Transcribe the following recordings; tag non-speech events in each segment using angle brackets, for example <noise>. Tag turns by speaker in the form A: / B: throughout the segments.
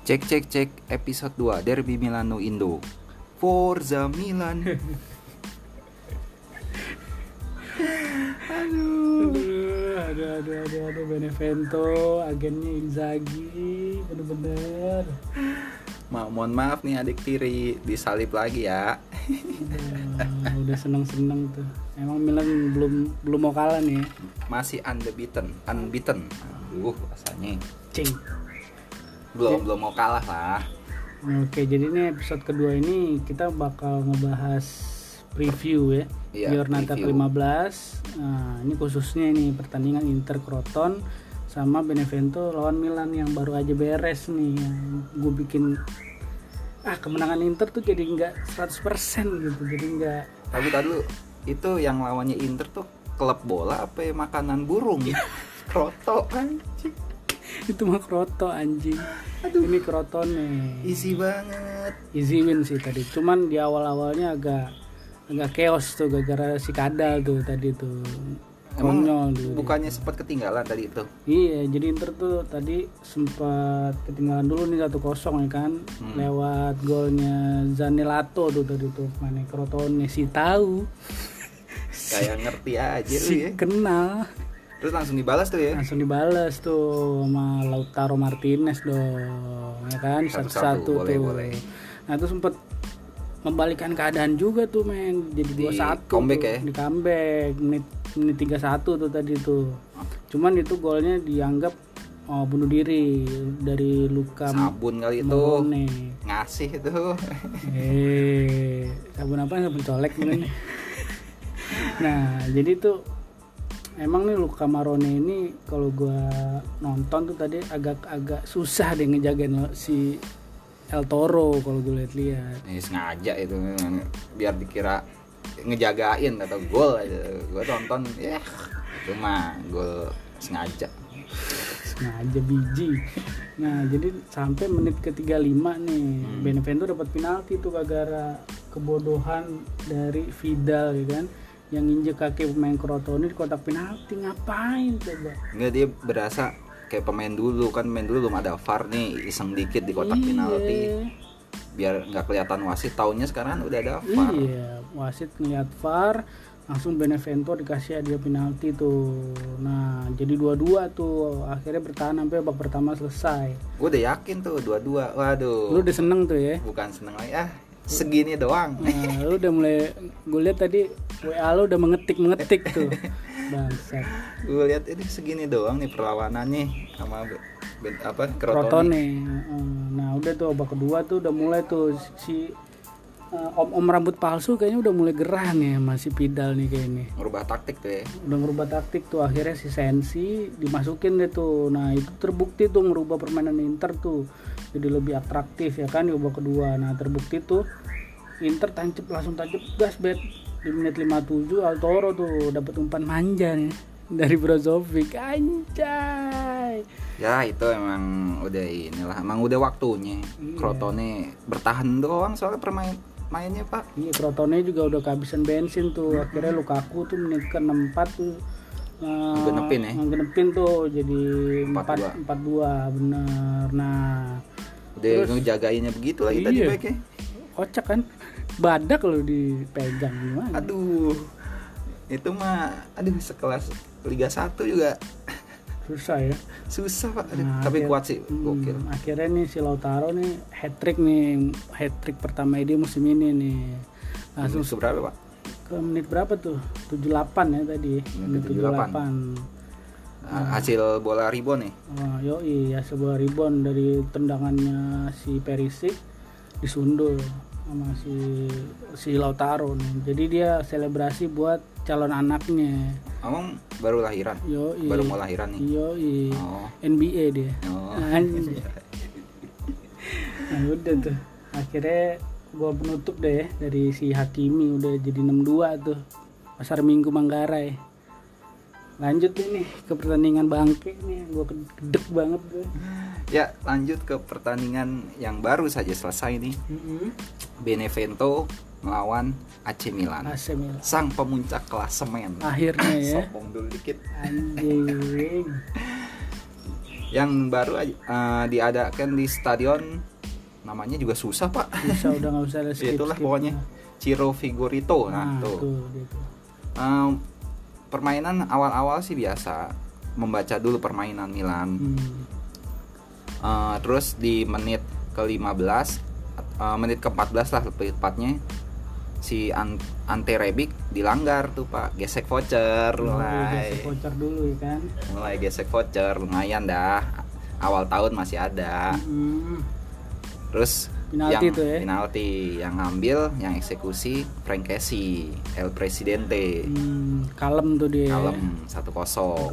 A: Cek cek cek episode 2 Derby Milano Indo. Forza Milan. <laughs>
B: Aduh, aduh, aduh, aduh, aduh, Benevento, agennya Inzaghi, bener-bener.
A: Ma mohon maaf nih adik tiri disalip lagi ya.
B: Udah, udah seneng-seneng tuh. Emang Milan belum belum mau kalah nih.
A: Masih unbeaten, unbeaten. Aduh, rasanya
B: Cing.
A: Belum belum mau kalah lah.
B: Oke, jadi ini episode kedua ini kita bakal ngebahas preview ya.
A: Iya,
B: Giornata
A: preview.
B: ke-15. Nah, ini khususnya ini pertandingan Inter Croton sama Benevento lawan Milan yang baru aja beres nih. Gue bikin ah kemenangan Inter tuh jadi nggak 100% gitu. Jadi nggak
A: Tapi tadi itu yang lawannya Inter tuh klub bola apa ya makanan burung? Kroto anjing.
B: Itu mah kroto anjing. Ini kroton nih.
A: Easy banget.
B: Easy win sih tadi. Cuman di awal-awalnya agak agak chaos tuh gara-gara si kadal tuh tadi tuh.
A: Emang
B: Konyol tuh.
A: bukannya sempat ketinggalan tadi itu?
B: Iya, jadi Inter tuh tadi sempat ketinggalan dulu nih 1-0 ya kan.
A: Hmm.
B: Lewat golnya Zanilato tuh tadi tuh mana Crotone si tahu.
A: Kayak ngerti aja lu
B: si
A: ya.
B: kenal.
A: Terus langsung dibalas tuh ya.
B: Langsung dibales tuh sama Lautaro Martinez dong. Ya kan
A: Satu-satu,
B: tuh.
A: boleh.
B: Nah, itu sempat membalikan keadaan juga tuh men jadi
A: Di
B: 2-1
A: comeback
B: tuh.
A: ya?
B: di comeback menit menit 31 tuh tadi tuh cuman itu golnya dianggap oh, bunuh diri dari Luka
A: Sabun kali itu ngasih itu. <laughs>
B: eh sabun apa sabun colek <laughs> nah jadi tuh emang nih Luka Marone ini kalau gua nonton tuh tadi agak-agak susah deh ngejagain si El Toro kalau gue lihat-lihat
A: Ini sengaja itu biar dikira ngejagain atau gol aja. Gua tonton ya itu mah gol sengaja.
B: sengaja biji nah jadi sampai menit ke 35 nih Benevento dapat penalti tuh gara kebodohan dari Vidal ya kan yang injek kaki pemain Crotone di kotak penalti ngapain coba?
A: Enggak dia berasa kayak pemain dulu kan main dulu belum ada VAR nih iseng dikit di kotak
B: Iya.
A: penalti. Biar nggak kelihatan wasit taunya sekarang udah ada VAR.
B: Iya wasit ngeliat VAR langsung Benevento dikasih hadiah penalti tuh. Nah jadi dua-dua tuh akhirnya bertahan sampai babak pertama selesai.
A: Gue udah yakin tuh dua-dua. Waduh.
B: Lu udah seneng tuh ya?
A: Bukan seneng lagi ah segini doang.
B: Nah, lu udah mulai gue lihat tadi WA lu udah mengetik mengetik tuh. <laughs> Bangsat.
A: Gue lihat ini segini doang nih perlawanannya sama be- ben- apa
B: Heeh. nah udah tuh babak kedua tuh udah mulai tuh si eh, om-om rambut palsu kayaknya udah mulai gerah nih masih Pidal nih kayaknya.
A: Merubah taktik tuh ya.
B: Udah ngerubah taktik tuh akhirnya si Sensi dimasukin deh tuh. Nah itu terbukti tuh ngerubah permainan Inter tuh jadi lebih atraktif ya kan di babak kedua. Nah terbukti tuh Inter tancap langsung tancap gas bet. Di menit 57 Altoro tuh dapat umpan manja nih dari Brozovic. Anjay!
A: Ya itu emang udah inilah emang udah waktunya.
B: Iya.
A: Crotone bertahan doang soalnya permain mainnya pak.
B: Iya, Crotone juga udah kehabisan bensin tuh. Akhirnya Lukaku tuh menit ke 64 tuh uh,
A: Ngegenepin ya?
B: ngegenepin tuh jadi
A: 4-2.
B: 4 4-2 bener. Nah,
A: udah ngejagainnya begitu lagi tadi
B: Iya.
A: baiknya
B: kocak kan? Badak lo dipegang gimana?
A: aduh itu mah aduh sekelas Liga 1 juga
B: Susah ya.
A: susah pak
B: Nah,
A: tapi
B: akhir-
A: kuat sih
B: Hmm,
A: gokil
B: akhirnya nih si Lautaro nih hat trick nih, hat trick pertama dia musim ini nih. Langsung
A: Langsung berapa pak
B: ke menit berapa tuh? 78 ya tadi. Menit
A: 78.
B: 78.
A: Nah, hasil bola ribon nih
B: Oh, yoi ya sebuah ribon dari tendangannya si Perisic disundul sama si si Lautaro nih. Jadi dia selebrasi buat calon anaknya.
A: Emang baru lahiran
B: Yoi.
A: baru mau lahiran nih
B: Yoi.
A: oh
B: NBA dia.
A: oh. <laughs>
B: Nah, udah tuh. Akhirnya gua penutup deh ya dari si Hakimi udah jadi 6-2 tuh. Pasar Minggu Manggarai. Lanjut ini ke pertandingan bangke nih. Gua kedek banget gue.
A: ya lanjut ke pertandingan yang baru saja selesai nih Benevento melawan AC Milan
B: AC Milan.
A: sang pemuncak klasemen
B: Akhirnya ya.
A: sombong dulu dikit
B: Anjing. <laughs>
A: yang baru eh, diadakan di stadion namanya juga susah pak.
B: Bisa udah nggak usah ada <laughs> skip
A: itulah pokoknya Ciro Figurito. Nah,
B: nah,
A: tuh.
B: tuh, dia tuh.
A: Em, permainan awal-awal sih biasa. Membaca dulu permainan Milan.
B: Hmm.
A: Eh, terus di menit ke 15 eh, menit ke 14 lah lebih tepatnya si An- Ante Rebic dilanggar tuh pak. Gesek voucher
B: Oh,
A: mulai.
B: gesek voucher dulu ya kan?
A: Mulai gesek voucher lumayan dah. Awal tahun masih ada.
B: Hmm.
A: Terus
B: Penalti
A: yang
B: tuh ya?
A: penalti yang ngambil yang eksekusi Frank Casey El Presidente.
B: Hmm, kalem tuh dia.
A: Kalem 1-0
B: Satu kosong.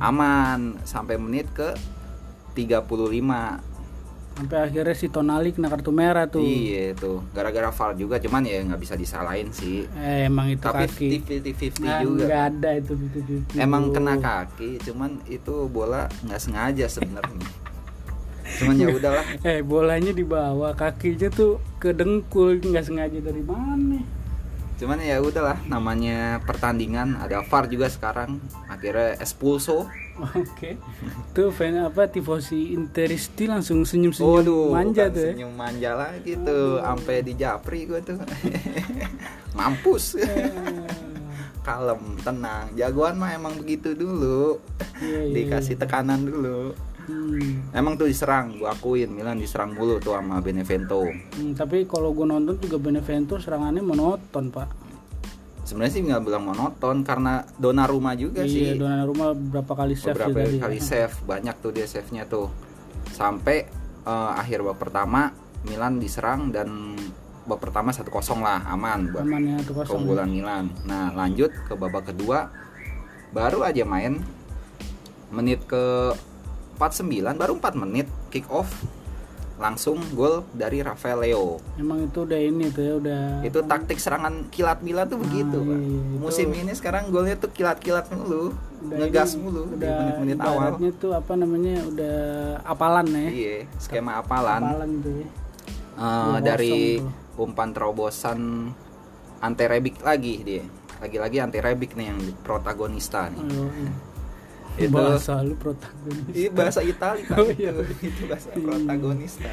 A: aman sampai menit ke 35
B: sampai akhirnya si Tonali kena kartu merah tuh.
A: Iya tuh gara-gara VAR juga cuman ya nggak bisa disalahin sih.
B: Eh, emang itu
A: tapi
B: kaki.
A: 50-50
B: Nah,
A: juga.
B: nggak ada itu itu, itu.
A: emang kena kaki cuman itu bola nggak sengaja sebenarnya <laughs> cuman ya udahlah. <laughs>
B: Eh bolanya di bawah kakinya tuh ke dengkul nggak sengaja dari mana?
A: Cuman ya udahlah namanya pertandingan ada VAR juga sekarang akhirnya expulso
B: oke. Tuh fan apa tifosi Interisti langsung senyum senyum
A: Waduh,
B: manja tuh ya?
A: senyum manja lagi tuh sampai di japri gue tuh. <laughs> Mampus.
B: Eh,
A: kalem tenang. Jagoan mah emang begitu dulu.
B: Iya, iya,
A: dikasih tekanan dulu
B: hmm.
A: emang tuh diserang gue akuin Milan diserang mulu tuh sama Benevento
B: Hmm, tapi kalau gue nonton juga Benevento serangannya monoton pak
A: sebenarnya sih nggak bilang monoton karena Donnarumma juga
B: iya
A: sih
B: Donnarumma berapa kali save sih
A: beberapa
B: tadi
A: kali
B: ya.
A: save banyak tuh dia save nya tuh sampai eh, akhir babak pertama Milan diserang dan babak pertama 1-0 lah aman buat
B: aman ya kosong
A: keunggulan Milan. Nah, lanjut ke babak kedua. Baru aja main menit ke 49, baru 4 menit kick off langsung gol dari Rafael Leo.
B: emang itu udah ini tuh ya udah
A: Itu taktik serangan kilat Milan tuh begitu,
B: Ah,
A: Pak.
B: iya, itu-
A: Musim ini sekarang golnya tuh kilat-kilat mulu,
B: udah
A: ngegas
B: ini,
A: mulu di menit-menit awal.
B: tuh apa namanya udah apalan ya
A: Iya, skema apalan
B: apalan tuh ya Dua
A: dari
B: kosong
A: umpan terobosan Ante Rebic lagi dia. Lagi-lagi Ante Rebic nih yang protagonista nih.
B: Ayo,
A: Itu
B: bahasa lu protagonis
A: Ini bahasa Itali Pak.
B: Oh, iya.
A: itu. itu bahasa protagonista.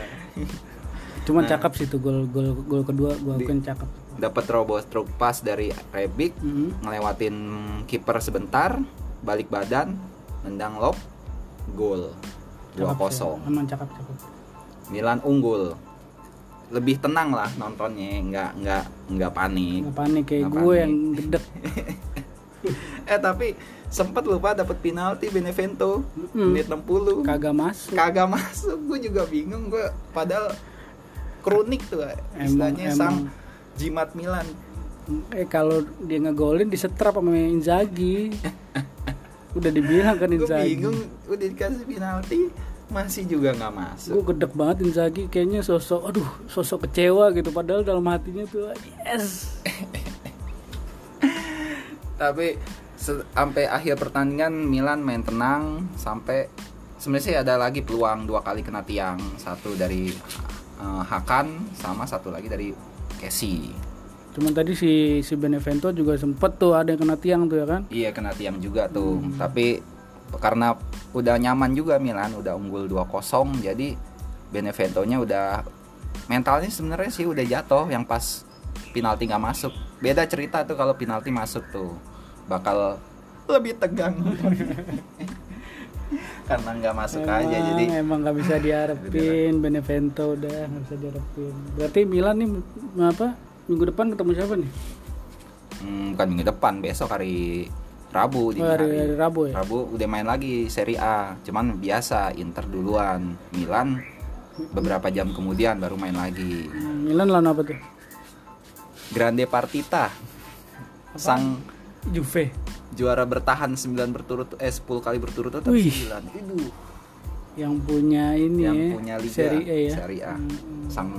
B: cuman
A: Nah.
B: cakep sih tuh gol gol gol kedua gua akuin cakep
A: Dapat terobos truk pas dari Rebic,
B: Mhm.
A: ngelewatin kiper sebentar, balik badan, nendang lob, gol.
B: Cakep
A: 2-0.
B: sih. emang cakep cakep
A: Milan unggul. Lebih tenang lah nontonnya, nggak nggak nggak panik.
B: nggak panik kayak
A: Nggak
B: gue
A: panik.
B: yang gedek <laughs>
A: Eh tapi sempat lupa dapat penalti Benevento.
B: Mm.
A: menit 60.
B: kagak masuk.
A: Kagak masuk, gue juga bingung gue padahal kronik tuh istilahnya
B: Emang-
A: sang jimat Milan.
B: eh kalau dia ngegolin disetrap sama Inzaghi. Udah dibilang kan
A: Gue
B: Inzaghi.
A: bingung udah dikasih penalti masih juga nggak masuk.
B: gue gedek banget Inzaghi kayaknya sosok aduh sosok kecewa gitu. Padahal dalam hatinya tuh yes.
A: Tapi sampai akhir pertandingan Milan main tenang sampai sebenarnya sih ada lagi peluang dua kali kena tiang, satu dari eh, Hakan sama satu lagi dari Casey.
B: cuman tadi si si Benevento juga sempet tuh ada yang kena tiang tuh ya kan
A: Iya kena tiang juga tuh. Tapi karena udah nyaman juga Milan, udah unggul 2-0 jadi Beneventonya udah mentalnya sebenarnya sih udah jatuh yang pas penalti nggak masuk. Beda cerita tuh kalau penalti masuk tuh bakal lebih tegang. <laughs> karena nggak masuk
B: emang,
A: aja jadi
B: emang nggak bisa <laughs> diharapin Benevento udah nggak bisa diharapin. Berarti Milan nih apa minggu depan ketemu siapa nih?
A: Hmm, bukan minggu depan besok hari Rabu di
B: Oh, hari, hari. Rabu ya?
A: Rabu udah main lagi Serie A. Cuman biasa Inter duluan. Milan beberapa jam kemudian baru main lagi.
B: Hmm, Milan lawan apa tuh?
A: Grande Partita. Sang
B: Juve.
A: Juara bertahan 9 berturut eh 10 kali berturut-turut
B: Wih.
A: 9 Itu
B: yang punya ini
A: yang
B: ya,
A: punya liga
B: Serie A ya.
A: Serie A.
B: Hmm,
A: sang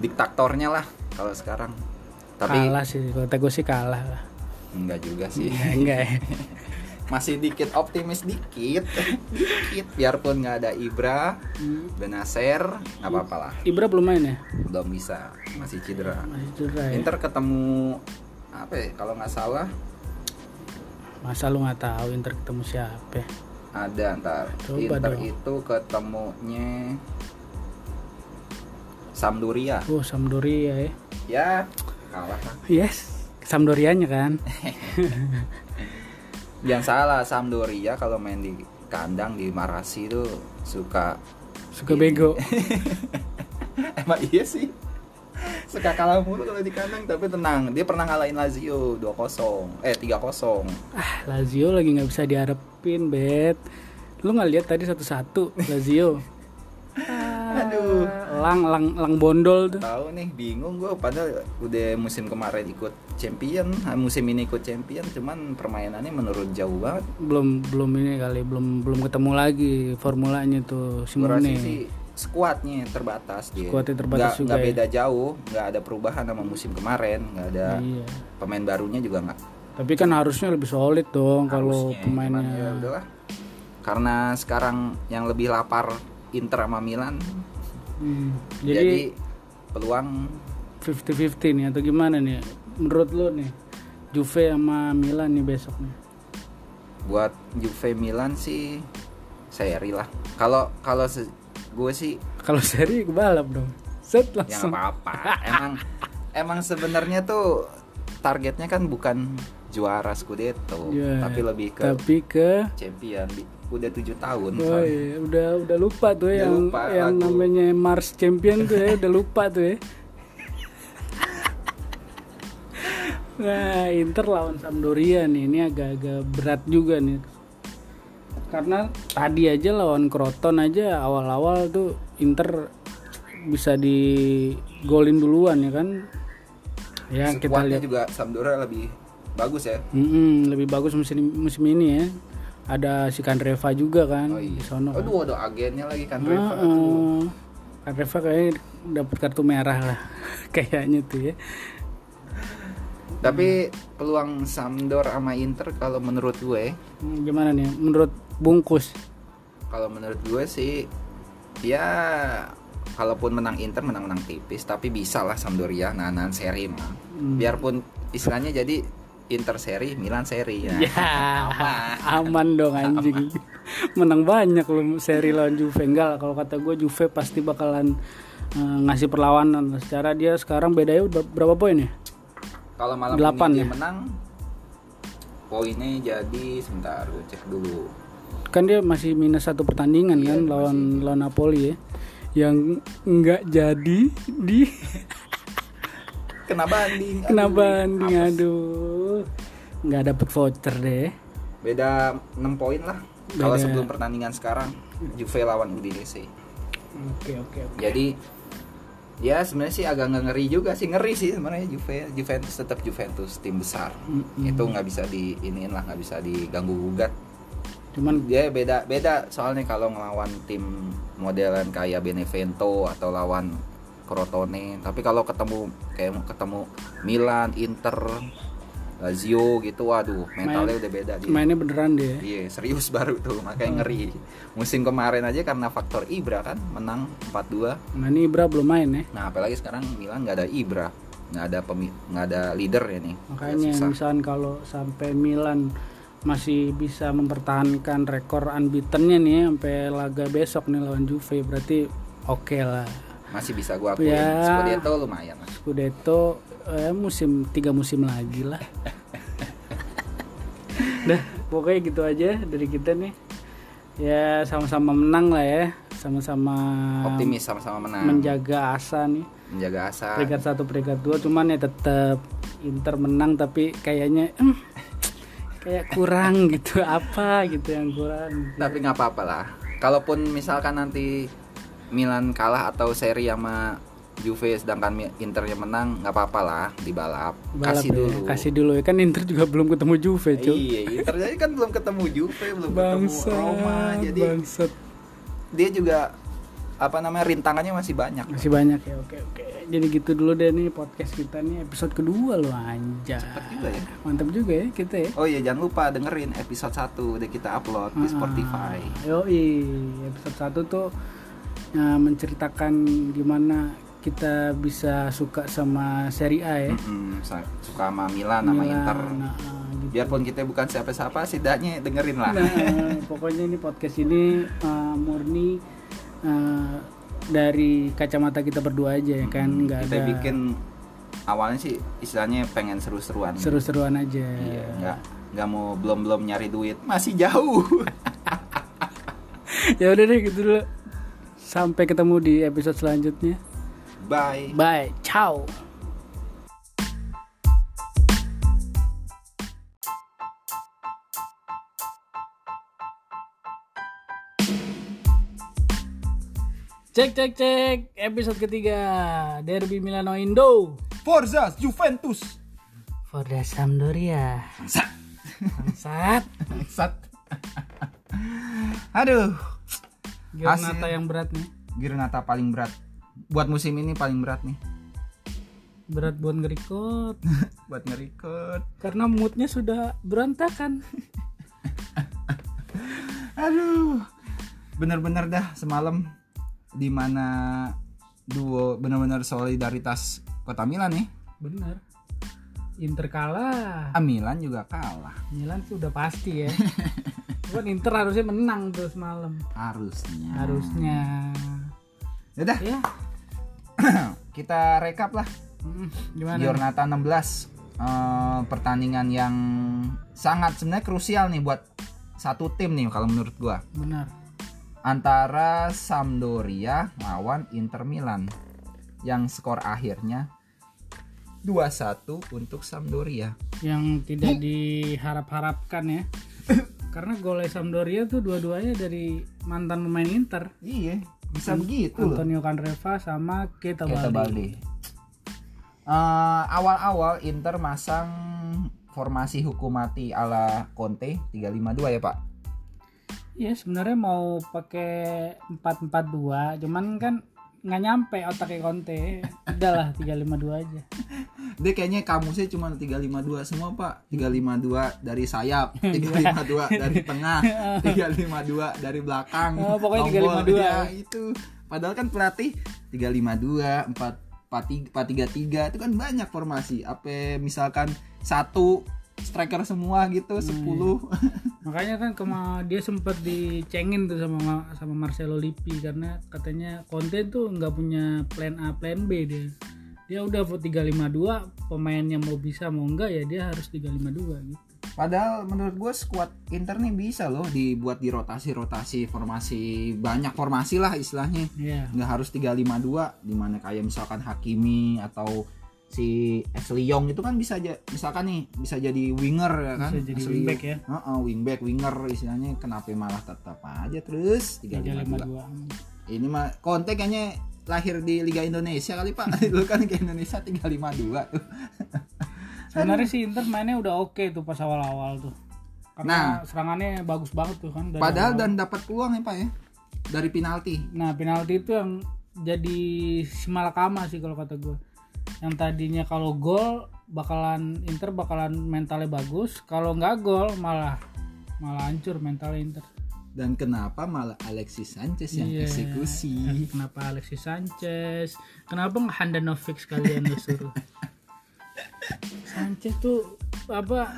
A: diktatornya lah kalau sekarang. Tapi
B: kalah sih kalau kata gue sih kalah lah.
A: Enggak juga sih.
B: Ya, enggak ya. <laughs>
A: Masih dikit optimis dikit. <laughs> Dikit. Biarpun nggak ada Ibra
B: Hmm.
A: Benacer nggak apa-apa lah.
B: Ibra belum main ya?
A: Belum bisa. Masih cedera.
B: Masih cedera ya.
A: Inter ketemu apa ya kalau nggak salah
B: masa lu nggak tahu Inter ketemu siapa
A: ada ntar
B: Coba
A: Inter
B: dong.
A: itu ketemunya Sampdoria
B: Oh, Sampdoria ya.
A: ya kalah lah
B: Yes, Sampdorianya kan. <laughs>
A: jangan salah Sampdoria kalau main di kandang di Marasi itu suka
B: Suka bego. <laughs>
A: emang iya sih suka kalah mulu kalau di kandang tapi tenang dia pernah ngalahin Lazio 2-0 eh 3-0
B: Ah, Lazio lagi nggak bisa diharapin, Bet. Lu nggak lihat tadi satu-satu Lazio. <laughs>
A: Aduh.
B: Lang lang lang bondol tuh.
A: tahu nih bingung gue padahal udah musim kemarin ikut champion ah, musim ini ikut champion cuman permainannya menurun jauh banget
B: Belum belum ini kali, belum belum ketemu lagi formulanya tuh Simone.
A: sih skuadnya terbatas dia
B: Skuadnya terbatas
A: Nggak-
B: juga
A: nggak
B: ya.
A: beda jauh nggak ada perubahan sama musim kemarin nggak ada
B: Iya.
A: pemain barunya juga nggak
B: Tapi kan harusnya lebih solid dong kalau.
A: Cuman ya
B: pemainnya.
A: udahlah karena sekarang yang lebih lapar Inter sama Milan
B: Hmm,
A: jadi,
B: Jadi
A: peluang
B: 50-50 nih atau gimana nih? Menurut lu nih Juve sama Milan nih besok nih.
A: buat Juve Milan sih seri lah kalau kalau se- gue sih
B: Kalau seri kebalap dong. Set
A: ya
B: langsung.
A: apa-apa emang emang sebenarnya tuh targetnya kan bukan juara Scudetto
B: Iya,
A: tapi lebih ke
B: Tapi ke
A: champion udah tujuh tahun
B: Oh
A: soalnya.
B: iya, udah udah lupa tuh
A: Udah
B: yang
A: lupa
B: yang
A: lagu.
B: namanya Mars Champion tuh ya, udah lupa tuh ya. <laughs> Nah, Inter lawan Sampdoria nih, ini agak-agak berat juga nih. Karena tadi aja lawan Croton aja awal-awal tuh Inter bisa digolin duluan ya kan. Ya kita lihat
A: juga Sampdoria lebih bagus ya
B: Mm-mm, lebih bagus musim musim ini ya. Ada si Kandreva juga kan
A: oh iya
B: di sono. kan.
A: aduh ada agennya lagi kan Reva
B: Heeh. Kan Reva kayaknya dapat kartu merah lah <laughs> kayaknya tuh ya.
A: tapi peluang Sampdor sama Inter kalau menurut gue
B: Hmm, Gimana nih menurut Bungkus?
A: kalau menurut gue sih ya kalaupun menang Inter menang-menang tipis tapi bisa lah Sampdoria nahan seri mah
B: Hmm.
A: biarpun istilahnya jadi Inter seri Milan seri nah,
B: Ya,
A: aman. <laughs>
B: aman dong anjing. Menang banyak loh seri lawan Juve enggak kalau kata gue Juve pasti bakalan eh, ngasih perlawanan. Secara dia sekarang bedanya udah berapa poin ya?
A: kalau malam
B: Delapan
A: ini dia
B: ya?
A: menang poinnya jadi sebentar gue cek dulu
B: Kan dia masih minus satu pertandingan
A: Iya,
B: kan lawan lawan Napoli ya. Yang enggak jadi di
A: kena banding <laughs>
B: kena
A: Aduh,
B: banding
A: apes.
B: aduh. Nggak dapet voucher deh.
A: beda 6 poin lah kalau sebelum pertandingan sekarang Juve lawan Udinese
B: Oke oke oke.
A: jadi ya sebenarnya sih agak nggak ngeri juga sih ngeri sih sebenarnya Juve Juventus tetap Juventus tim besar
B: Mm-mm.
A: itu nggak bisa di iniin lah nggak bisa diganggu gugat
B: Cuman
A: dia beda beda soalnya kalau ngelawan tim modelan kayak Benevento atau lawan Crotone. Tapi kalau ketemu kayak ketemu Milan Inter Lazio gitu waduh mentalnya udah beda dia.
B: mainnya beneran deh.
A: Iya serius <laughs> baru tuh makanya ngeri. Musim kemarin aja karena faktor Ibra kan menang 4-2
B: Nah ini Ibra belum main ya.
A: nah apalagi sekarang Milan nggak ada Ibra nggak ada pemi nggak ada leader ya nih.
B: Makanya misalkan kalau sampai Milan masih bisa mempertahankan rekor unbeatennya nih ya, sampai laga besok nih lawan Juve berarti oke lah.
A: masih bisa gua akuin
B: Ya.
A: Scudetto lumayan lah
B: Scudetto eh, musim tiga musim lagi lah. <laughs> Dah pokoknya gitu aja dari kita nih. Ya sama-sama menang lah ya, sama-sama
A: optimis sama-sama menang
B: menjaga asa nih.
A: menjaga asa
B: peringkat satu peringkat dua cuman ya tetap Inter menang tapi kayaknya em, kayak kurang gitu apa gitu yang kurang.
A: Tapi nggak apa-apa lah. Kalaupun misalkan nanti Milan kalah atau seri sama Juve sedangkan Internya menang nggak apa-apa lah di balap,
B: Balap
A: kasih
B: ya,
A: dulu.
B: kasih dulu. Ya kan Inter juga belum ketemu Juve cuy
A: iya Inter jadi kan belum ketemu Juve belum
B: bangsat
A: ketemu Roma. Jadi
B: bangsat.
A: dia juga apa namanya rintangannya masih banyak.
B: Masih banyak ya oke oke jadi gitu dulu deh nih podcast kita nih episode kedua loh anjay
A: juga ya.
B: mantap juga ya kita ya
A: oh iya jangan lupa dengerin episode 1 udah kita upload di
B: Ah,
A: Spotify
B: Yoi, episode 1 tuh ya, menceritakan gimana kita bisa suka sama Serie A ya.
A: Mm, sa- suka sama Milan sama
B: Milan,
A: Inter
B: nah, ah, gitu.
A: biarpun kita bukan siapa-siapa setidaknya dengerin lah
B: Nah, pokoknya ini podcast ini uh, murni uh, dari kacamata kita berdua aja ya kan, nggak
A: kita
B: ada
A: bikin awalnya sih istilahnya pengen seru-seruan
B: seru-seruan aja.
A: iya nggak nggak mau belum belum nyari duit masih jauh <laughs>
B: ya udah deh gitu dulu. Sampai ketemu di episode selanjutnya.
A: bye
B: Bye, ciao. Cek cek cek. Episode ketiga. Derby Milano Indo.
A: Forza Juventus.
B: Forza Sampdoria.
A: Bangsat.
B: Bangsat.
A: Bangsat. aduh. Hasil.
B: yang berat nih.
A: Gironata paling berat. Buat musim ini paling berat nih.
B: Berat buat ngerikot <laughs>
A: buat ngerikut
B: Karena moodnya sudah berantakan. <laughs>
A: Aduh. Bener-bener dah semalam di mana duo bener-bener solidaritas kota Milan nih
B: Bener Inter kalah
A: ah, Milan juga kalah
B: Milan sih udah pasti ya. <laughs> Cuman Inter harusnya menang terus malam.
A: harusnya
B: Harusnya.
A: Yaudah,
B: Ya. <clears throat>
A: kita rekap lah
B: Gimana?
A: Giornata 16 Eh, pertandingan yang sangat sebenarnya krusial nih buat satu tim nih kalau menurut gua
B: Benar.
A: Antara Sampdoria lawan Inter Milan yang skor akhirnya 2-1 untuk Sampdoria.
B: Yang tidak diharap-harapkan ya. <coughs> Karena gol Sampdoria tuh dua-duanya dari mantan pemain Inter.
A: Iya, bisa begitu loh.
B: Antonio Candreva sama Keita Baldi.
A: Balde. Eh, awal-awal Inter masang formasi hukum mati ala Conte 352 ya, Pak?
B: Iya, sebenarnya mau pakai 442, cuman kan nggak nyampe otaknya Conte. Udahlah 352 aja. <laughs>
A: Dia kayaknya kamusnya cuma 352 semua, Pak. 352 dari sayap, <laughs> 352 dari tengah, <laughs> 352 dari belakang.
B: Oh, pokoknya
A: tombol.
B: 352.
A: Ya, itu. Padahal kan pelatih 352, 4 433 itu kan banyak formasi. Apa misalkan satu striker semua gitu, 10. <laughs>
B: Makanya kan kema dia sempat dicengin tuh sama sama Marcelo Lippi karena katanya Conte tuh nggak punya plan A, plan B dia. Dia udah 352 pemainnya mau bisa mau enggak ya dia harus 352 gitu.
A: Padahal menurut gue squad Inter nih bisa loh dibuat di rotasi-rotasi formasi banyak formasi lah istilahnya.
B: Iya.
A: nggak harus 352 di mana kayak misalkan Hakimi atau si Ashley Young itu kan bisa aja misalkan nih bisa jadi winger ya kan
B: Bisa jadi
A: Ashley
B: wingback ya.
A: Heeh, wingback winger istilahnya kenapa malah tetap aja terus 352
B: 352.
A: ini mah Conte kayaknya lahir di Liga Indonesia kali Pak <laughs> dulu kan ke Indonesia 352 tuh <laughs>
B: Sebenarnya sih Inter mainnya udah oke tuh pas awal-awal tuh. Karena serangannya bagus banget tuh kan dari
A: padahal
B: awal.
A: dan dapat peluang ya Pak ya dari penalti
B: Nah penalti itu yang jadi simalakama sih kalau kata gue. Yang tadinya kalau gol bakalan Inter bakalan mentalnya bagus, kalau nggak gol malah malah hancur mentalnya Inter.
A: dan kenapa malah Alexis Sanchez yang
B: Iya.
A: eksekusi
B: Kenapa Alexis Sanchez? Kenapa nggak Handanovic sekalian lu suruh? <laughs> Sanchez tuh apa?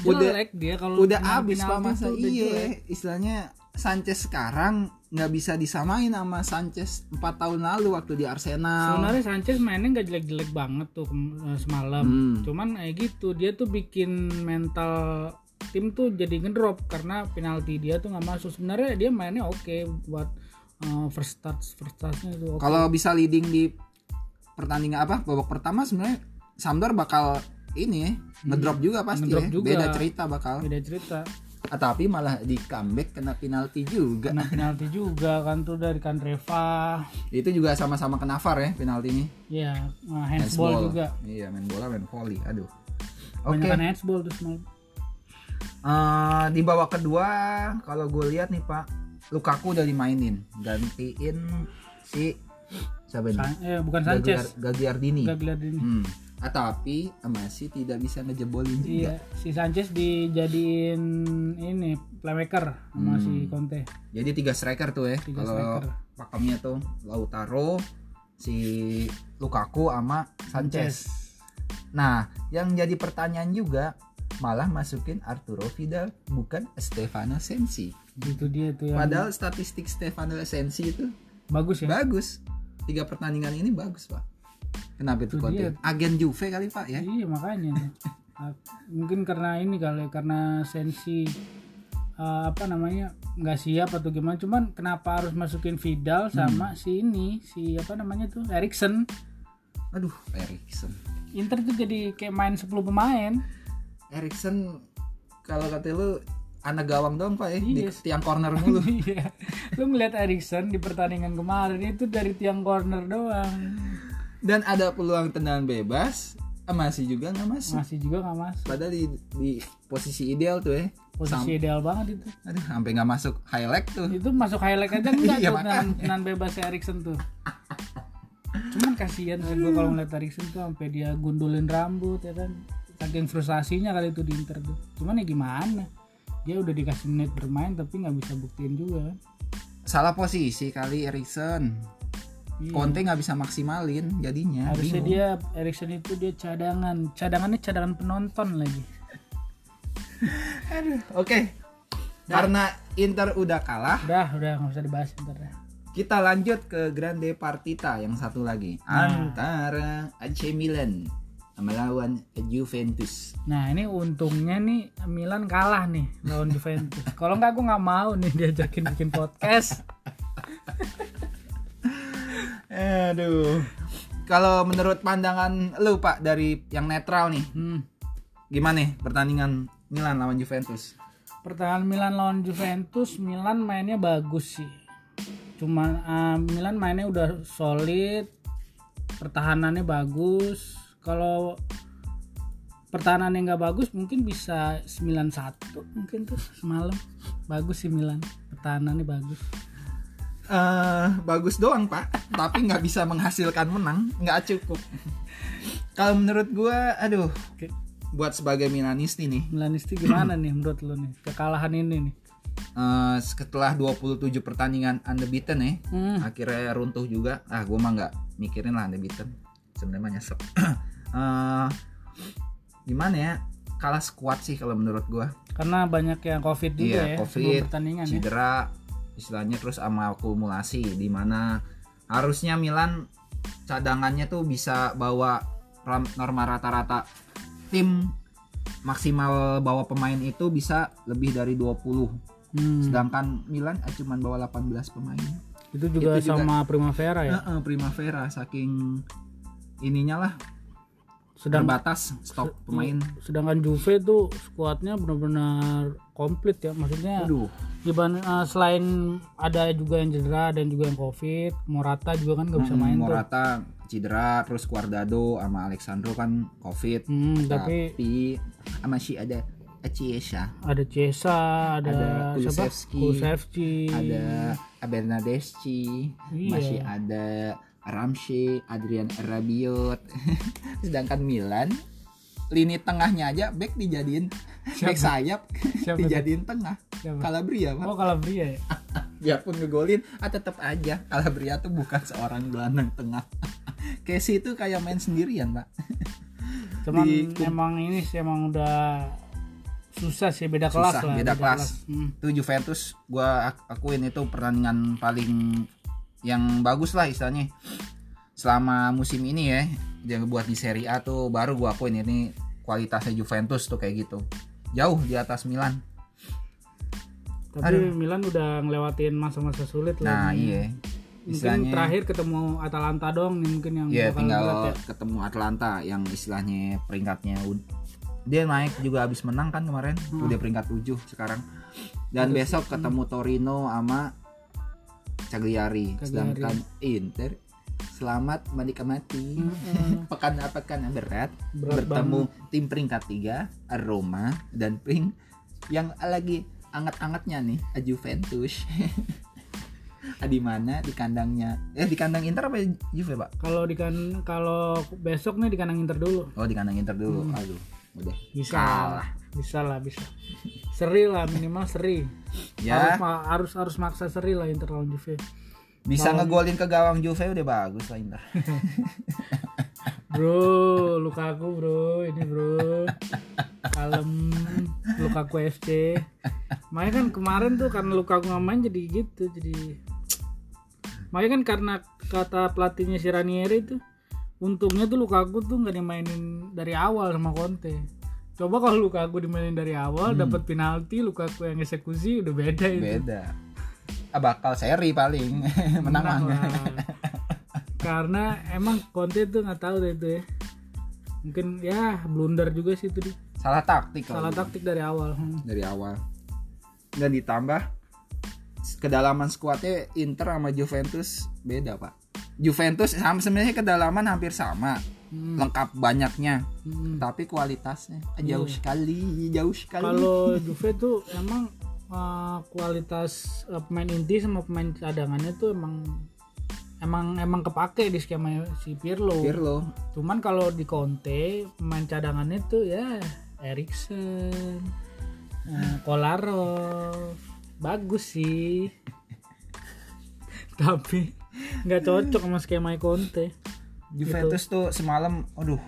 A: Udah-
B: Jelek dia kalau
A: udah
B: main
A: abis pak
B: penalti
A: masa
B: udah
A: iya istilahnya Sanchez sekarang nggak bisa disamain sama Sanchez 4 tahun lalu waktu di Arsenal
B: Sebenarnya Sanchez mainnya nggak jelek-jelek banget tuh eh, semalam.
A: Hmm.
B: Cuman kayak gitu dia tuh bikin mental tim tuh jadi ngedrop karena penalti dia tuh nggak masuk. Sebenarnya dia mainnya oke buat eh, first touch first touchnya tuh. oke.
A: kalau bisa leading di pertandingan apa babak pertama sebenarnya Sampdoria bakal ini ngedrop juga pasti
B: Ngedrop
A: ya.
B: juga.
A: beda cerita bakal
B: Beda cerita.
A: Ah, tapi malah di comeback kena penalti juga
B: Kena penalti juga kan tuh dari Kandreva.
A: itu juga sama-sama kena VAR ya penaltinya
B: Ya, eh, handsball juga.
A: iya main bola main volley aduh oke
B: Banyak handsball tuh semalam.
A: Eh, di babak kedua kalau gue lihat nih pak Lukaku udah dimainin gantiin si siapa ini
B: San- eh, bukan Sanchez,
A: Gagliar- Gagliardini
B: Gagliardini.
A: hmm. Ah, tapi masih tidak bisa ngejebolin juga
B: Iya, si Sanchez dijadiin ini playmaker sama si Conte.
A: jadi tiga striker tuh ya
B: Tiga
A: kalau
B: striker.
A: pakemnya tuh Lautaro si Lukaku sama Sanchez. Nah, yang jadi pertanyaan juga malah masukin Arturo Vidal bukan Stefano Sensi.
B: itu dia tuh yang
A: Padahal statistik Stefano Sensi itu
B: bagus ya
A: bagus. Tiga pertandingan ini bagus, Pak. Kenapa itu
B: Itu
A: Conte?
B: dia.
A: Agen Juve kali, Pak ya?
B: iya makanya. <laughs> Ah, mungkin karena ini kali karena sensi eh, apa namanya nggak siap atau gimana cuman kenapa harus masukin Vidal sama si ini si apa namanya tuh Erikson
A: Aduh, Erikson.
B: Inter tuh jadi kayak main 10 pemain
A: Erikson kalau kata lu anak gawang dong, Pak ya? Di
B: Iya.
A: tiang corner mulu. <laughs>
B: Iya. Lu ngeliat Erikson di pertandingan kemarin itu dari tiang corner doang.
A: Dan ada peluang tendangan bebas, eh, masih juga nggak masuk.
B: Masih juga nggak masuk.
A: Padahal di, di posisi ideal tuh ya.
B: Posisi ideal banget itu.
A: Aduh, sampai nggak masuk highlight tuh.
B: Itu masuk highlight aja <laughs> enggak
A: Iya,
B: tuh nan, nan bebas Erikson tuh. Cuman kasihan sih gua kalau ngeliat Erikson tuh sampai dia gundulin rambut ya kan. Saking frustasinya kali itu di Inter tuh. Cuman ya gimana? Dia udah dikasih menit bermain tapi nggak bisa buktiin juga kan.
A: Salah posisi kali Erikson.
B: Iya.
A: Conte nggak bisa maksimalin jadinya.
B: Harusnya
A: bingung.
B: dia Erikson itu dia cadangan. Cadangannya cadangan penonton lagi. <laughs>
A: Oke. Karena Inter udah kalah,
B: Udah, udah nggak usah dibahas dah.
A: kita lanjut ke Grande Partita yang satu lagi
B: Nah.
A: antara AC Milan melawan Juventus.
B: Nah ini untungnya nih Milan kalah nih lawan Juventus. Kalau nggak gue nggak mau nih diajakin bikin podcast. <laughs>
A: Aduh. Kalau menurut pandangan lu Pak dari yang netral nih,
B: Hmm.
A: gimana nih pertandingan Milan lawan Juventus?
B: Pertahanan Milan lawan Juventus, Milan mainnya bagus sih. Cuman eh, Milan mainnya udah solid, pertahanannya bagus. Kalau pertahanannya nggak bagus mungkin bisa 9-1 mungkin tuh semalam. Bagus sih Milan, pertahanannya bagus.
A: Eh bagus doang pak. Tapi nggak bisa menghasilkan menang. Nggak cukup. Kalau menurut gua aduh
B: Oke.
A: buat sebagai Milanisti nih.
B: Milanisti gimana nih menurut lo nih? Kekalahan ini nih?
A: eh, setelah 27 pertandingan unbeaten ya
B: Hmm.
A: akhirnya runtuh juga. Ah gua mah nggak mikirin lah unbeaten. Sebenarnya nyesek <clears throat> Eh, gimana ya? Kalah squad sih kalau menurut gua.
B: Karena banyak yang covid juga
A: Iya,
B: ya
A: Covid,
B: pertandingan ya.
A: Istilahnya terus sama akumulasi di mana harusnya Milan cadangannya tuh bisa bawa norma rata-rata. Tim maksimal bawa pemain itu bisa lebih dari 20
B: Hmm.
A: sedangkan Milan eh, cuman bawa 18 pemain.
B: Itu juga
A: Itu juga-
B: sama Primavera ya.
A: Heeh, Primavera saking ininya lah.
B: Sedang
A: terbatas stok pemain.
B: sedangkan Juve tuh skuadnya benar-benar komplit ya. Maksudnya
A: aduh
B: dibanding eh, selain ada juga yang cedera dan juga yang covid, Morata juga kan nggak bisa
A: Mm,
B: main tuh.
A: Morata cedera terus Guardado sama Alexandro kan covid
B: Hmm, tapi
A: tapi masih ada Chiesa
B: ada Cesa, ada,
A: Ada? Kulusevski,
B: Kulusevski.
A: ada Bernadeschi
B: Iya.
A: masih ada Ramsey Adrian Rabiot <laughs> sedangkan Milan lini tengahnya aja back dijadiin back sayap
B: Siapa
A: dijadiin tengah
B: Siapa?
A: Calabria Pak.
B: Oh Calabria ya. <laughs>
A: biarpun ngegolin ah tetap aja Calabria tuh bukan seorang gelandang tengah <laughs> Casey itu kayak main sendirian Pak <laughs>
B: Cuman
A: Di-
B: emang ini sih emang udah susah sih beda kelas
A: Susah,
B: lah.
A: beda kelas.
B: Hmm.
A: itu Juventus ak- akuin itu pertandingan paling yang bagus lah istilahnya selama musim ini ya dia buat di Serie A tuh baru gua akuin ini kualitasnya Juventus tuh kayak gitu jauh di atas Milan
B: Tapi
A: Aduh.
B: Milan udah ngelewatin masa-masa sulit
A: nah
B: lah. nih.
A: iya
B: Mungkin
A: istilahnya
B: terakhir ketemu Atalanta dong nih mungkin yang
A: ya
B: bakal
A: tinggal
B: berat ya.
A: ketemu Atlanta yang istilahnya peringkatnya dia naik juga habis menang kan kemarin
B: Hmm.
A: udah peringkat 7 sekarang dan
B: Terus,
A: besok ketemu Torino sama Cagliari,
B: Cagliari.
A: sedangkan Inter selamat menikmati
B: Mm-mm.
A: pekan pekan yang berat,
B: Berat
A: bertemu tim peringkat 3 Roma dan pring yang lagi anget-angetnya nih Juventus <laughs> di mana di kandangnya eh di kandang Inter apa Juve pak
B: Kalau di kan kalau besok nih di kandang Inter dulu.
A: oh di kandang Inter dulu
B: Hmm.
A: aduh udah
B: Bisa.
A: Kalah.
B: Bisa lah, bisa. Seri lah minimal seri.
A: ya
B: Harus harus harus maksa seri lah Inter lawan Juve.
A: Bisa
B: Lawan-
A: ngegolin ke gawang Juve udah bagus lah Inter. <laughs>
B: Bro, Lukaku bro, ini bro. Kalem Lukaku FC. Makanya kan kemarin tuh karena Lukaku nggak main jadi gitu, jadi Makanya kan karena kata pelatihnya si Ranieri tuh untungnya tuh Lukaku tuh nggak dimainin dari awal sama Conte. Coba kalau Lukaku dimainin dari awal dapat penalti, Lukaku yang eksekusi udah beda itu.
A: Beda. Ah, bakal seri paling <laughs> menang
B: Menang lah. karena emang Conte tuh nggak tahu deh itu ya mungkin ya blunder juga sih itu.
A: Salah taktik kalau
B: salah taktik dari awal Hmm.
A: dari awal. Dan ditambah kedalaman skuadnya Inter sama Juventus beda, Pak. Juventus sama sebenarnya kedalaman hampir sama,
B: Hmm.
A: lengkap banyaknya,
B: Hmm.
A: tapi kualitasnya jauh sekali, jauh sekali.
B: kalau <laughs> Juve tuh emang uh, kualitas uh, pemain inti sama pemain cadangannya tuh emang emang emang kepake di skema si Pirlo.
A: Pirlo
B: Cuman kalau di Conte pemain cadangannya tuh ya Erikson, uh, Kolarov, bagus sih. <laughs> Tapi nggak cocok sama skema Conte.
A: Juventus tuh semalam aduh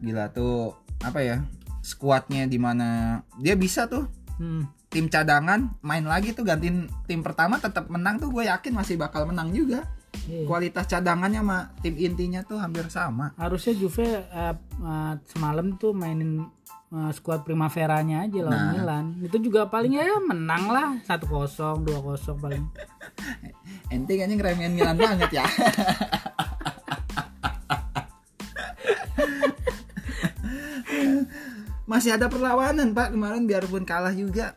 A: gila tuh apa ya skuadnya di mana dia bisa tuh
B: Hmm.
A: Tim cadangan main lagi tuh gantiin tim pertama tetap menang tuh gue yakin masih bakal menang juga
B: Iya.
A: kualitas cadangannya sama tim intinya tuh hampir sama
B: Harusnya Juve uh, uh, semalam tuh mainin uh, skuad Primaveranya aja lawan
A: Nah.
B: Milan. Itu juga paling ya menang lah 1-0, 2-0 paling. <laughs>
A: ente kayaknya ngeremehin Milan banget ya <laughs> masih ada perlawanan pak kemarin biarpun kalah juga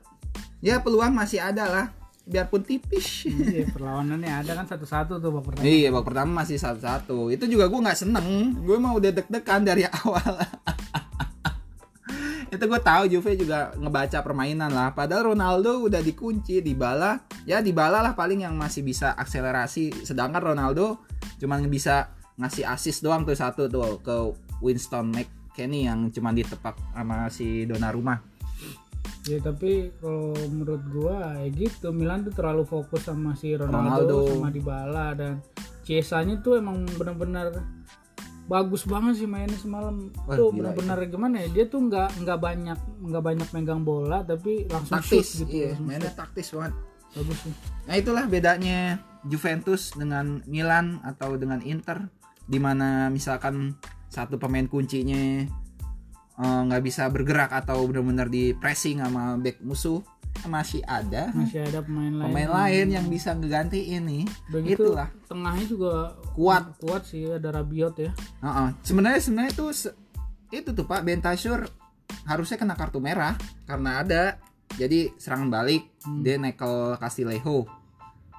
A: ya peluang masih ada lah biarpun tipis
B: Iya, <laughs> perlawanannya ada kan satu-satu tuh babak pertama.
A: Iya, babak pertama masih satu-satu. Itu juga gue nggak seneng. Gue mah udah deg-degan dari <laughs> awal. itu gue tahu Juve juga ngebaca permainan lah. Padahal Ronaldo udah dikunci di bala. Ya di bala lah paling yang masih bisa akselerasi. Sedangkan Ronaldo cuman bisa ngasih assist doang tuh satu tuh ke Winston McKennie yang cuman ditepak sama si Donnarumma.
B: Ya tapi kalau menurut gua ya gitu Milan tuh terlalu fokus sama si Ronaldo,
A: Ronaldo.
B: sama Dybala dan Chiesa-nya tuh emang benar-benar bagus banget sih mainnya semalam.
A: Wah,
B: tuh benar-benar gimana ya? Dia tuh nggak nggak banyak nggak banyak megang bola tapi langsung
A: Taktis,
B: shoot gitu.
A: iya,
B: langsung
A: mainnya
B: shoot.
A: taktis banget.
B: Bagus sih.
A: Nah itulah bedanya Juventus dengan Milan atau dengan Inter di mana misalkan satu pemain kuncinya eh, nggak bisa bergerak atau benar-benar di pressing sama back musuh masih ada
B: Masih ada pemain lain.
A: pemain lain yang bisa ngeganti ini
B: gitu
A: itulah
B: tengahnya juga
A: Kuat.
B: kuat sih ada Rabiot ya.
A: Heeh. sebenarnya sebenarnya itu itu tuh Pak Bentasur harusnya kena kartu merah karena ada jadi serangan balik
B: Hmm.
A: dia nekel Castillejo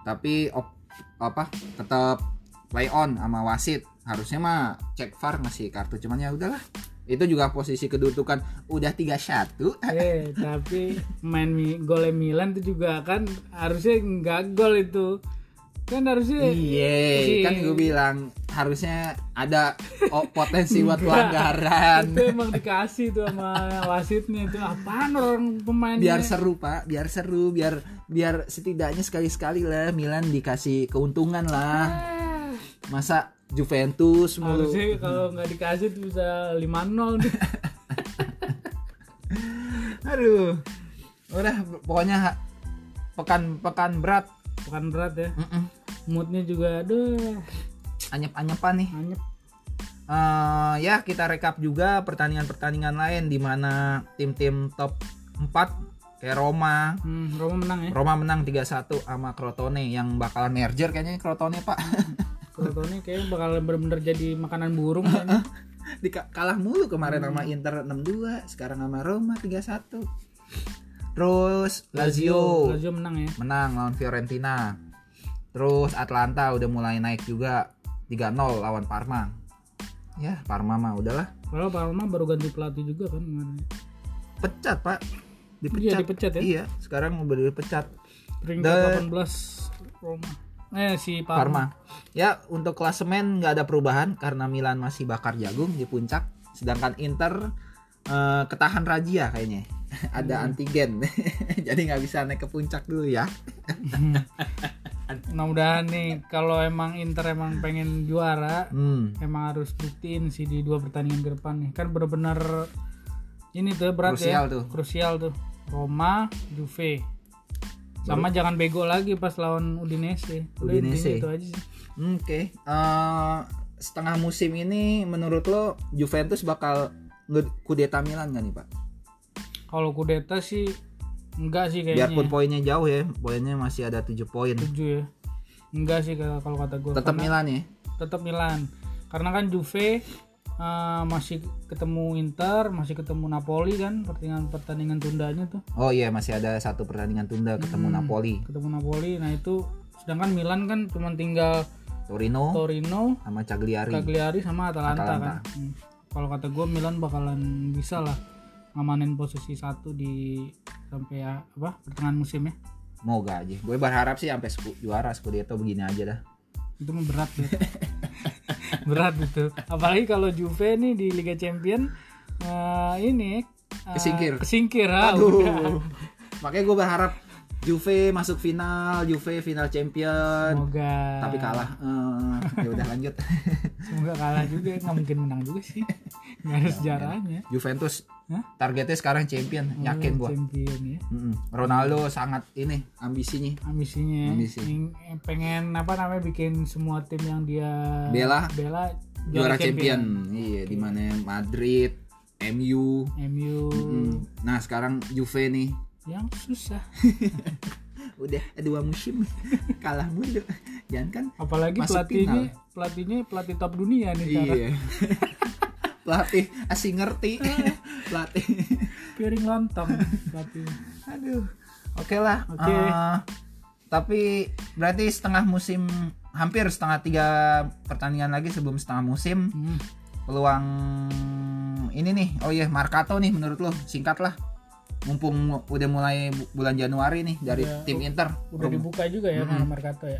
A: tapi op, apa tetap play on sama wasit harusnya mah cek VAR ngasih kartu cuman ya udahlah itu juga posisi kedudukan udah 3-1
B: Eh, <laughs> tapi main mi golnya Milan itu juga kan harusnya nggak gol itu. Kan harusnya
A: Iya, kan gue bilang harusnya ada oh, potensi buat pelanggaran.
B: itu emang dikasih tuh sama wasitnya itu. Apaan orang pemainnya?
A: Biar seru pak. Biar seru biar biar setidaknya sekali sekali lah Milan dikasih keuntungan lah.
B: Ah,
A: masa Juventus mulu.
B: Harusnya kalau nggak dikasih tuh bisa 5-0 nih. <laughs>
A: aduh. Udah pokoknya ha- pekan pekan berat.
B: Berat ya.
A: Mm-mm.
B: moodnya juga aduh.
A: Anyep anyepan nih.
B: Anyep.
A: Eh, ya kita rekap juga pertandingan pertandingan lain di mana tim-tim top 4 kayak Roma.
B: Hmm, Roma menang ya?
A: Roma menang 3-1 sama Crotone yang bakalan merger kayaknya Crotone pak <laughs>
B: Crotone kayaknya bakal bener-bener jadi makanan burung kayaknya.
A: di kalah mulu kemarin sama Inter 6-2 sekarang sama Roma 3-1 terus Lazio.
B: Lazio menang ya.
A: Menang lawan Fiorentina. Terus Atlanta udah mulai naik juga 3-0 lawan Parma. Ya Parma mah udahlah.
B: Kalau Parma baru ganti pelatih juga kan kemarin.
A: Pecat pak.
B: Iya, dipecat. ya?
A: iya sekarang udah dipecat.
B: Peringkat 18 Roma eh si Parma,
A: Parma ya untuk klasemen nggak ada perubahan karena Milan masih bakar jagung di puncak. Sedangkan Inter eh, ketahan razia kayaknya. <laughs> Ada antigen. <laughs> Jadi nggak bisa naik ke puncak dulu ya.
B: Mudah-mudahan nih kalau emang Inter emang pengen juara
A: Hmm.
B: emang harus buktiin sih di dua pertandingan ke depan nih. Kan bener-bener ini tuh berat
C: Krusial
B: ya.
C: tuh.
B: krusial tuh. Roma Juve sama jangan bego lagi pas lawan Udinese
A: Udinese.
B: itu aja sih
A: Oke. Eh, setengah musim ini menurut lo Juventus bakal kudeta Milan gak nih pak?
B: kalau kudeta sih enggak sih kayaknya
A: Biarpun poinnya jauh ya, poinnya masih ada 7 poin.
B: tujuh ya enggak sih kalau kalau kata gue
A: Tetap Milan ya.
B: tetap Milan karena kan Juve eh, masih ketemu Inter masih ketemu Napoli kan pertandingan pertandingan tundanya tuh
A: Oh iya masih ada satu pertandingan tunda ketemu
B: Hmm.
A: Napoli,
B: ketemu Napoli nah itu sedangkan Milan kan cuma tinggal
A: Torino
B: Torino
A: sama Cagliari.
B: Cagliari sama Atalanta,
A: Atalanta.
B: kan Hmm. kalau kata gue Milan bakalan bisa lah ngamanin posisi satu di sampai ya, apa pertengahan musim ya
A: Moga aja. Gue berharap sih sampai juara Scudetto begini aja dah.
B: Itu berat ya <laughs> berat itu apalagi kalau Juve nih di Liga Champion eh, ini eh,
A: Kesingkir.
B: kesingkir ah, udah.
A: Makanya gue berharap Juve masuk final, Juve final champion.
B: semoga
A: Tapi kalah. Eh, ya udah lanjut.
B: semoga kalah juga nggak mungkin menang juga sih <laughs> nggak ada sejarahnya
A: Juventus
B: Hah?
A: targetnya sekarang champion, yakin gue.
B: champion ya
A: Ronaldo sangat ini ambisinya.
B: ambisinya
A: Ambisi.
B: Ing- pengen apa namanya bikin semua tim yang dia
A: Bela.
B: bela
A: Juara champion. Iya, di mana Madrid, MU.
B: MU
A: Hmm. Nah, sekarang Juve nih
B: yang susah <laughs>
A: udah dua musim <laughs> kalah mulu. Jangan kan
B: apalagi pelatihnya pelatihnya pelatih top dunia nih
A: Iya. <laughs> Pelatih asing ngerti. <laughs> Pelatih.
B: piring lontong pelatih
A: Aduh. Oke lah.
B: Oke.
A: Eh, tapi berarti setengah musim hampir setengah tiga pertandingan lagi sebelum setengah musim
B: Hmm.
A: peluang ini nih. Oh iya, Markato nih menurut lo singkat lah. Mumpung udah mulai bu- bulan Januari nih dari
B: Udah-
A: tim Inter.
B: udah dibuka juga ya nama Mercato ya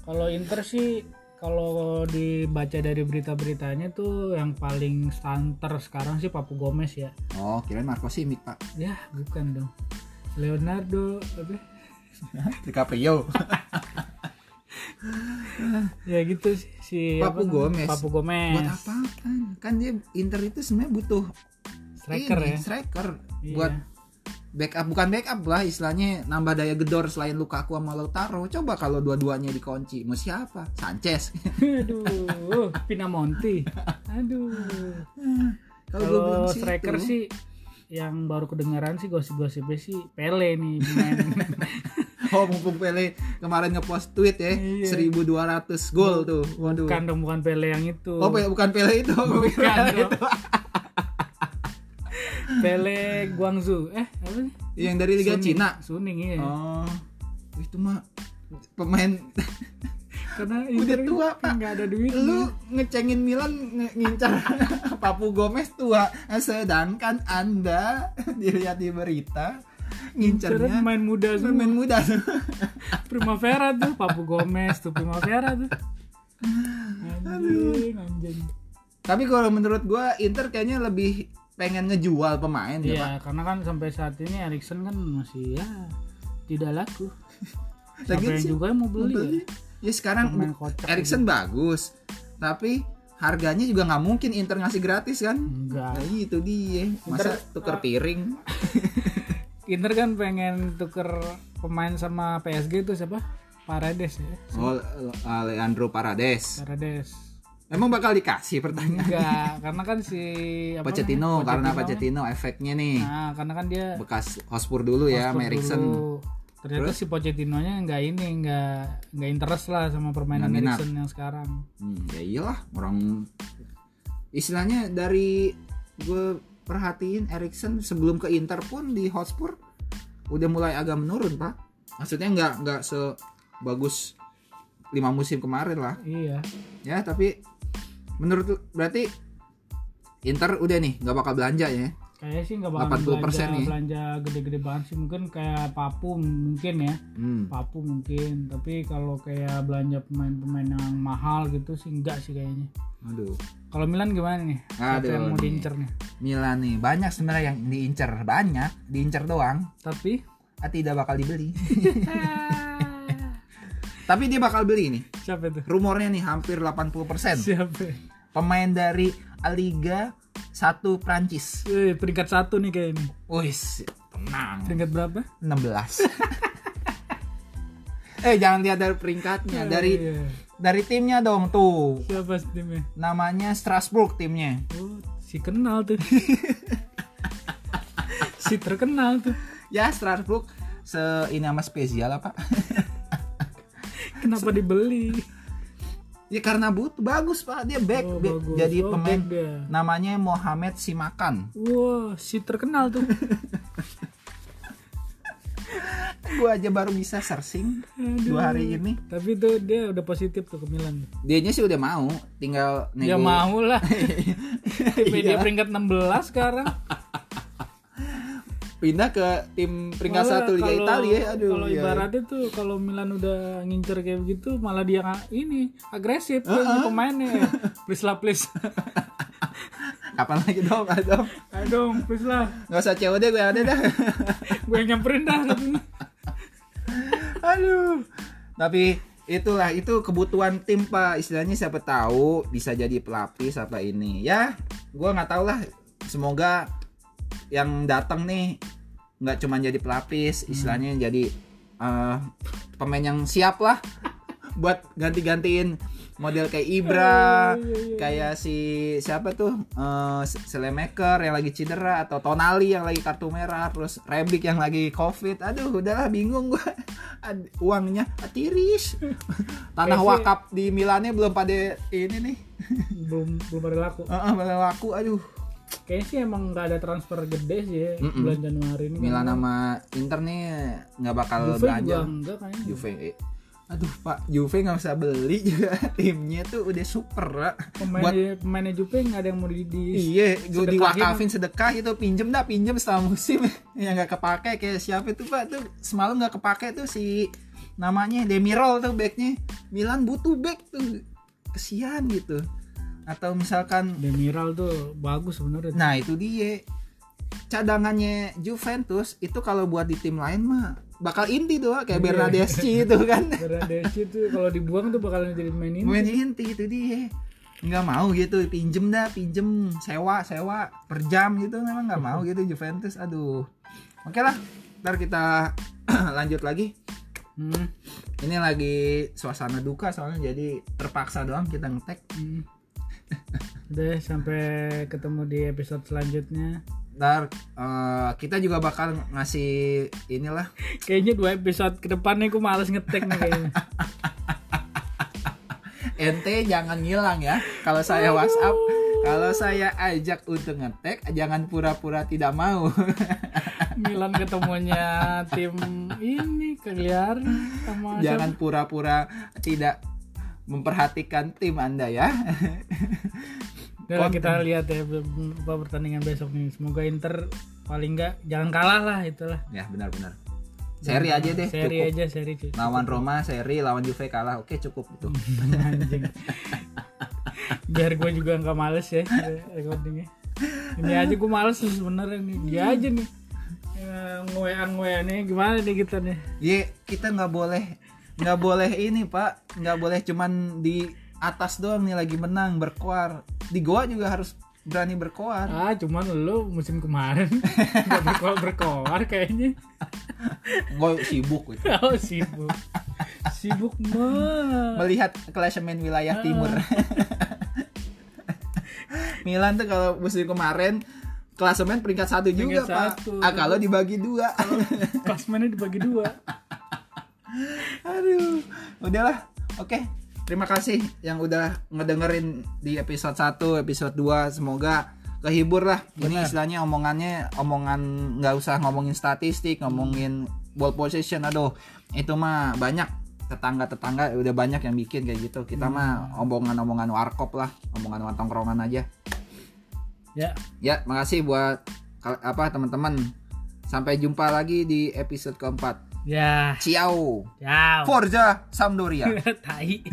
B: kalau Inter sih kalau dibaca dari berita-beritanya tuh yang paling santer sekarang sih Papu Gomez ya
A: Oh, kirain Marco Simic, Pak.
B: ya bukan dong Leonardo apa
A: DiCaprio.
B: ya gitu sih si
A: Papu
B: apa?
A: Gomez.
B: Papu Gomez
A: Buat apa kan? Kan dia Inter itu sebenarnya butuh
B: striker
A: ini,
B: ya
A: striker
B: Iya.
A: buat backup bukan backup lah istilahnya nambah daya gedor selain Lukaku sama Lautaro. Coba kalau dua-duanya dikunci mau siapa? Sanchez.
B: Aduh <laughs> Pinamonti. Aduh.
A: Kalau
B: striker sih yang baru kedengaran sih gosip-gosipnya sih Pele nih pemain. <laughs>
A: Oh mumpung Pele kemarin ngepost tweet ya
B: Iya.
A: 1200 gol tuh. Waduh.
B: bukan dong bukan Pele yang itu.
A: Oh Pele- bukan Pele itu.
B: Bukan <laughs> dong.
A: itu
B: Pele Guangzhou. Eh apa sih?
A: Yang dari Liga
B: Suning.
A: Cina.
B: Suning iya.
A: Oh. Itu mah pemain <laughs>
B: karena
A: udah tua, Pak.
B: nggak ada duit
A: lu ngecengin Milan nge- ngincar <laughs> Papu Gomez tua. Sedangkan anda <laughs> dilihat di berita ngincernya
B: main muda semua.
A: pemain muda.
B: Primavera tuh Papu Gomez tuh Primavera tuh. Anjing anjing.
A: Tapi kalau menurut gua Inter kayaknya lebih pengen ngejual pemain ya Pak
B: Iya, karena kan sampai saat ini Erikson kan masih ya tidak laku. <laughs> Siapa
A: Lagian
B: yang
A: sih,
B: juga yang mau beli?
A: Beli.
B: Ya?
A: ya sekarang Erikson bagus tapi harganya juga nggak mungkin Inter ngasih gratis kan
B: Enggak.
A: nah itu dia masa tuker piring <laughs>
B: Inter kan pengen tuker pemain sama PSG itu siapa? Paredes ya.
A: oh Leandro Parades
B: Paredes.
A: Emang bakal dikasih pertanyaan
B: Enggak, karena kan si apa
A: Pochettino
B: namanya?
A: karena
B: Pochettino
A: Pochettino efeknya nih
B: Nah, karena kan dia
A: bekas Hotspur dulu ya
B: Hotspur
A: Erikson
B: dulu. Ternyata si Pochettino-nya enggak ini, enggak enggak interest lah sama permainan. Erikson yang sekarang.
A: Hmm, ya iyalah orang istilahnya dari gue perhatiin Erikson sebelum ke Inter pun di Hotspur udah mulai agak menurun pak maksudnya nggak nggak sebagus lima musim kemarin lah
B: Iya.
A: ya tapi menurut berarti Inter udah nih nggak bakal belanja ya?
B: Kayaknya sih nggak bakal
A: 80%
B: belanja,
A: nih.
B: belanja gede-gede banget sih. Mungkin kayak Papu mungkin ya.
A: Hmm.
B: Papu mungkin. Tapi kalau kayak belanja pemain-pemain yang mahal gitu sih enggak sih kayaknya.
A: Aduh.
B: Kalau Milan gimana nih? Siapa
A: Aduh,
B: yang mau diincer nih.
A: Milan nih banyak sebenarnya yang diincer banyak diincer doang.
B: Tapi?
A: Ah, tidak bakal dibeli. <laughs> Tapi dia bakal beli nih.
B: Siapa itu?
A: Rumornya nih hampir 80%.
B: Siapa?
A: Pemain dari Liga 1 Prancis.
B: Eh, peringkat satu nih kayak ini.
A: Wis, tenang.
B: Peringkat berapa?
A: 16. <laughs> eh, jangan lihat dari peringkatnya, dari
B: Iya.
A: dari timnya dong tuh.
B: Siapa sih timnya?
A: Namanya Strasbourg timnya.
B: Oh, si kenal tuh. <laughs> si terkenal tuh.
A: Ya, Strasbourg se ini nama spesial apa?
B: Kenapa dibeli?
A: Ya karena but bagus Pak, dia back,
B: Oh, bagus.
A: jadi
B: Oh,
A: pemain
B: back
A: namanya Mohamed Simakan.
B: Wah, si terkenal tuh. <laughs>
A: Gua aja baru bisa searching
B: Aduh.
A: dua hari ini.
B: Tapi tuh dia udah positif tuh ke Milan.
A: Dianya sih udah mau, tinggal
B: Ya
A: nego.
B: mau lah. <laughs> Dia
A: Iya.
B: peringkat 16 sekarang. <laughs>
A: pindah ke tim peringkat
B: Malah
A: satu Liga Italia. Aduh.
B: Kalau
A: iya.
B: ibaratnya tuh kalau Milan udah ngincer kayak begitu malah dia ini agresif uh pemainnya. <laughs> please lah please.
A: Kapan lagi dong. Ayo dong,
B: please lah.
A: Gak usah COD gue ada dah. <laughs>
B: Gue yang nyamperin dah.
A: Aduh. Tapi itulah itu kebutuhan tim pak istilahnya siapa tahu bisa jadi pelapis apa ini ya gua nggak tahu lah semoga yang datang nih nggak cuma jadi pelapis istilahnya jadi eh, pemain yang siap lah buat ganti-gantiin model kayak Ibra kayak si siapa tuh eh Selemaker yang lagi cedera atau Tonali yang lagi kartu merah terus Rebic yang lagi covid. Aduh udahlah bingung gua. Uangnya tiris <laughs> tanah wakaf di Milannya belum pada ini nih.
B: Belum belum ada laku. <laughs>
A: Heeh, belum laku aduh
B: Kayaknya sih emang nggak ada transfer gede sih ya
A: Mm-mm.
B: bulan Januari ini.
A: Milan
B: kan.
A: sama Inter nih nggak bakal
B: Juve
A: belanja
B: juga enggak kayaknya.
A: Juve eh. aduh pak Juve nggak usah beli juga <laughs> timnya tuh udah super Pak. buat
B: Pemainnya Juve nggak ada yang mau di, di
A: Iya, gue diwakafin sedekah itu pinjem dah pinjem setelah musim <laughs> yang nggak kepake kayak siapa itu pak tuh semalam nggak kepake tuh si namanya Demirol tuh backnya Milan butuh back tuh kesian gitu atau misalkan
B: Demiral tuh bagus sebenarnya.
A: nah itu dia cadangannya Juventus itu kalau buat di tim lain mah bakal inti tuh kayak
B: Iya.
A: Bernardeschi <laughs> itu kan
B: Bernadeschi tuh kalau dibuang tuh bakalan jadi main ini.
A: main inti itu dia nggak mau gitu pinjem dah pinjem sewa sewa per jam gitu memang nggak mau gitu Juventus aduh oke lah ntar kita <clears throat> lanjut lagi
B: Hmm.
A: ini lagi suasana duka soalnya jadi terpaksa doang kita ngetek
B: Hmm. Udah sampai ketemu di episode selanjutnya.
A: ntar eh, kita juga bakal ngasih inilah. <laughs>
B: Kayaknya dua episode ke depan nih gue males ngetek nih kayaknya. <laughs>
A: ente jangan ngilang ya. Kalau saya WhatsApp kalau saya ajak untuk ngetek jangan pura-pura tidak mau. <laughs>
B: Milan ketemunya tim ini keliar sama
A: jangan pura-pura tidak memperhatikan tim anda ya
B: Udah kita lihat ya apa pertandingan besok nih. Semoga Inter paling enggak jangan kalah lah itulah.
A: ya benar-benar seri aja deh
B: Seri
A: cukup
B: aja seri cuy.
A: lawan Roma seri lawan Juve kalah oke cukup itu <laughs>
B: Anjing. Biar gue juga nggak males ya recordingnya. Ini aja gue males sebenarnya nih. Dia aja nih. Ngoean ngoean nih gimana nih kita nih?
A: Ye, kita nggak boleh nggak boleh ini pak nggak boleh cuman di atas doang nih lagi menang berkoar di goa juga harus berani berkoar
B: Ah cuman lu musim kemarin <laughs> nggak berkoar berkoar kayaknya.
A: gue sibuk gitu. <laughs>
B: Oh sibuk. Sibuk mah.
A: melihat klasemen wilayah timur <laughs> Milan tuh kalau musim kemarin klasemen peringkat satu juga
B: Peringkat
A: pak
B: satu.
A: ah kalau dibagi dua
B: Klasmennya dibagi dua.
A: Aduh. Udahlah. Oke. Terima kasih yang udah ngedengerin di episode 1 episode 2 semoga kehibur lah. Ini
B: Benar.
A: istilahnya omongannya omongan nggak usah ngomongin statistik ngomongin ball possession aduh itu mah banyak tetangga-tetangga udah banyak yang bikin kayak gitu. Kita mah omongan-omongan warkop lah. Omongan tongkrongan aja.
B: Ya,
A: ya makasih buat apa teman-teman. Sampai jumpa lagi di episode keempat
B: ya,
A: ciao
B: ya.
A: Forza Sampdoria <laughs>
B: Tai.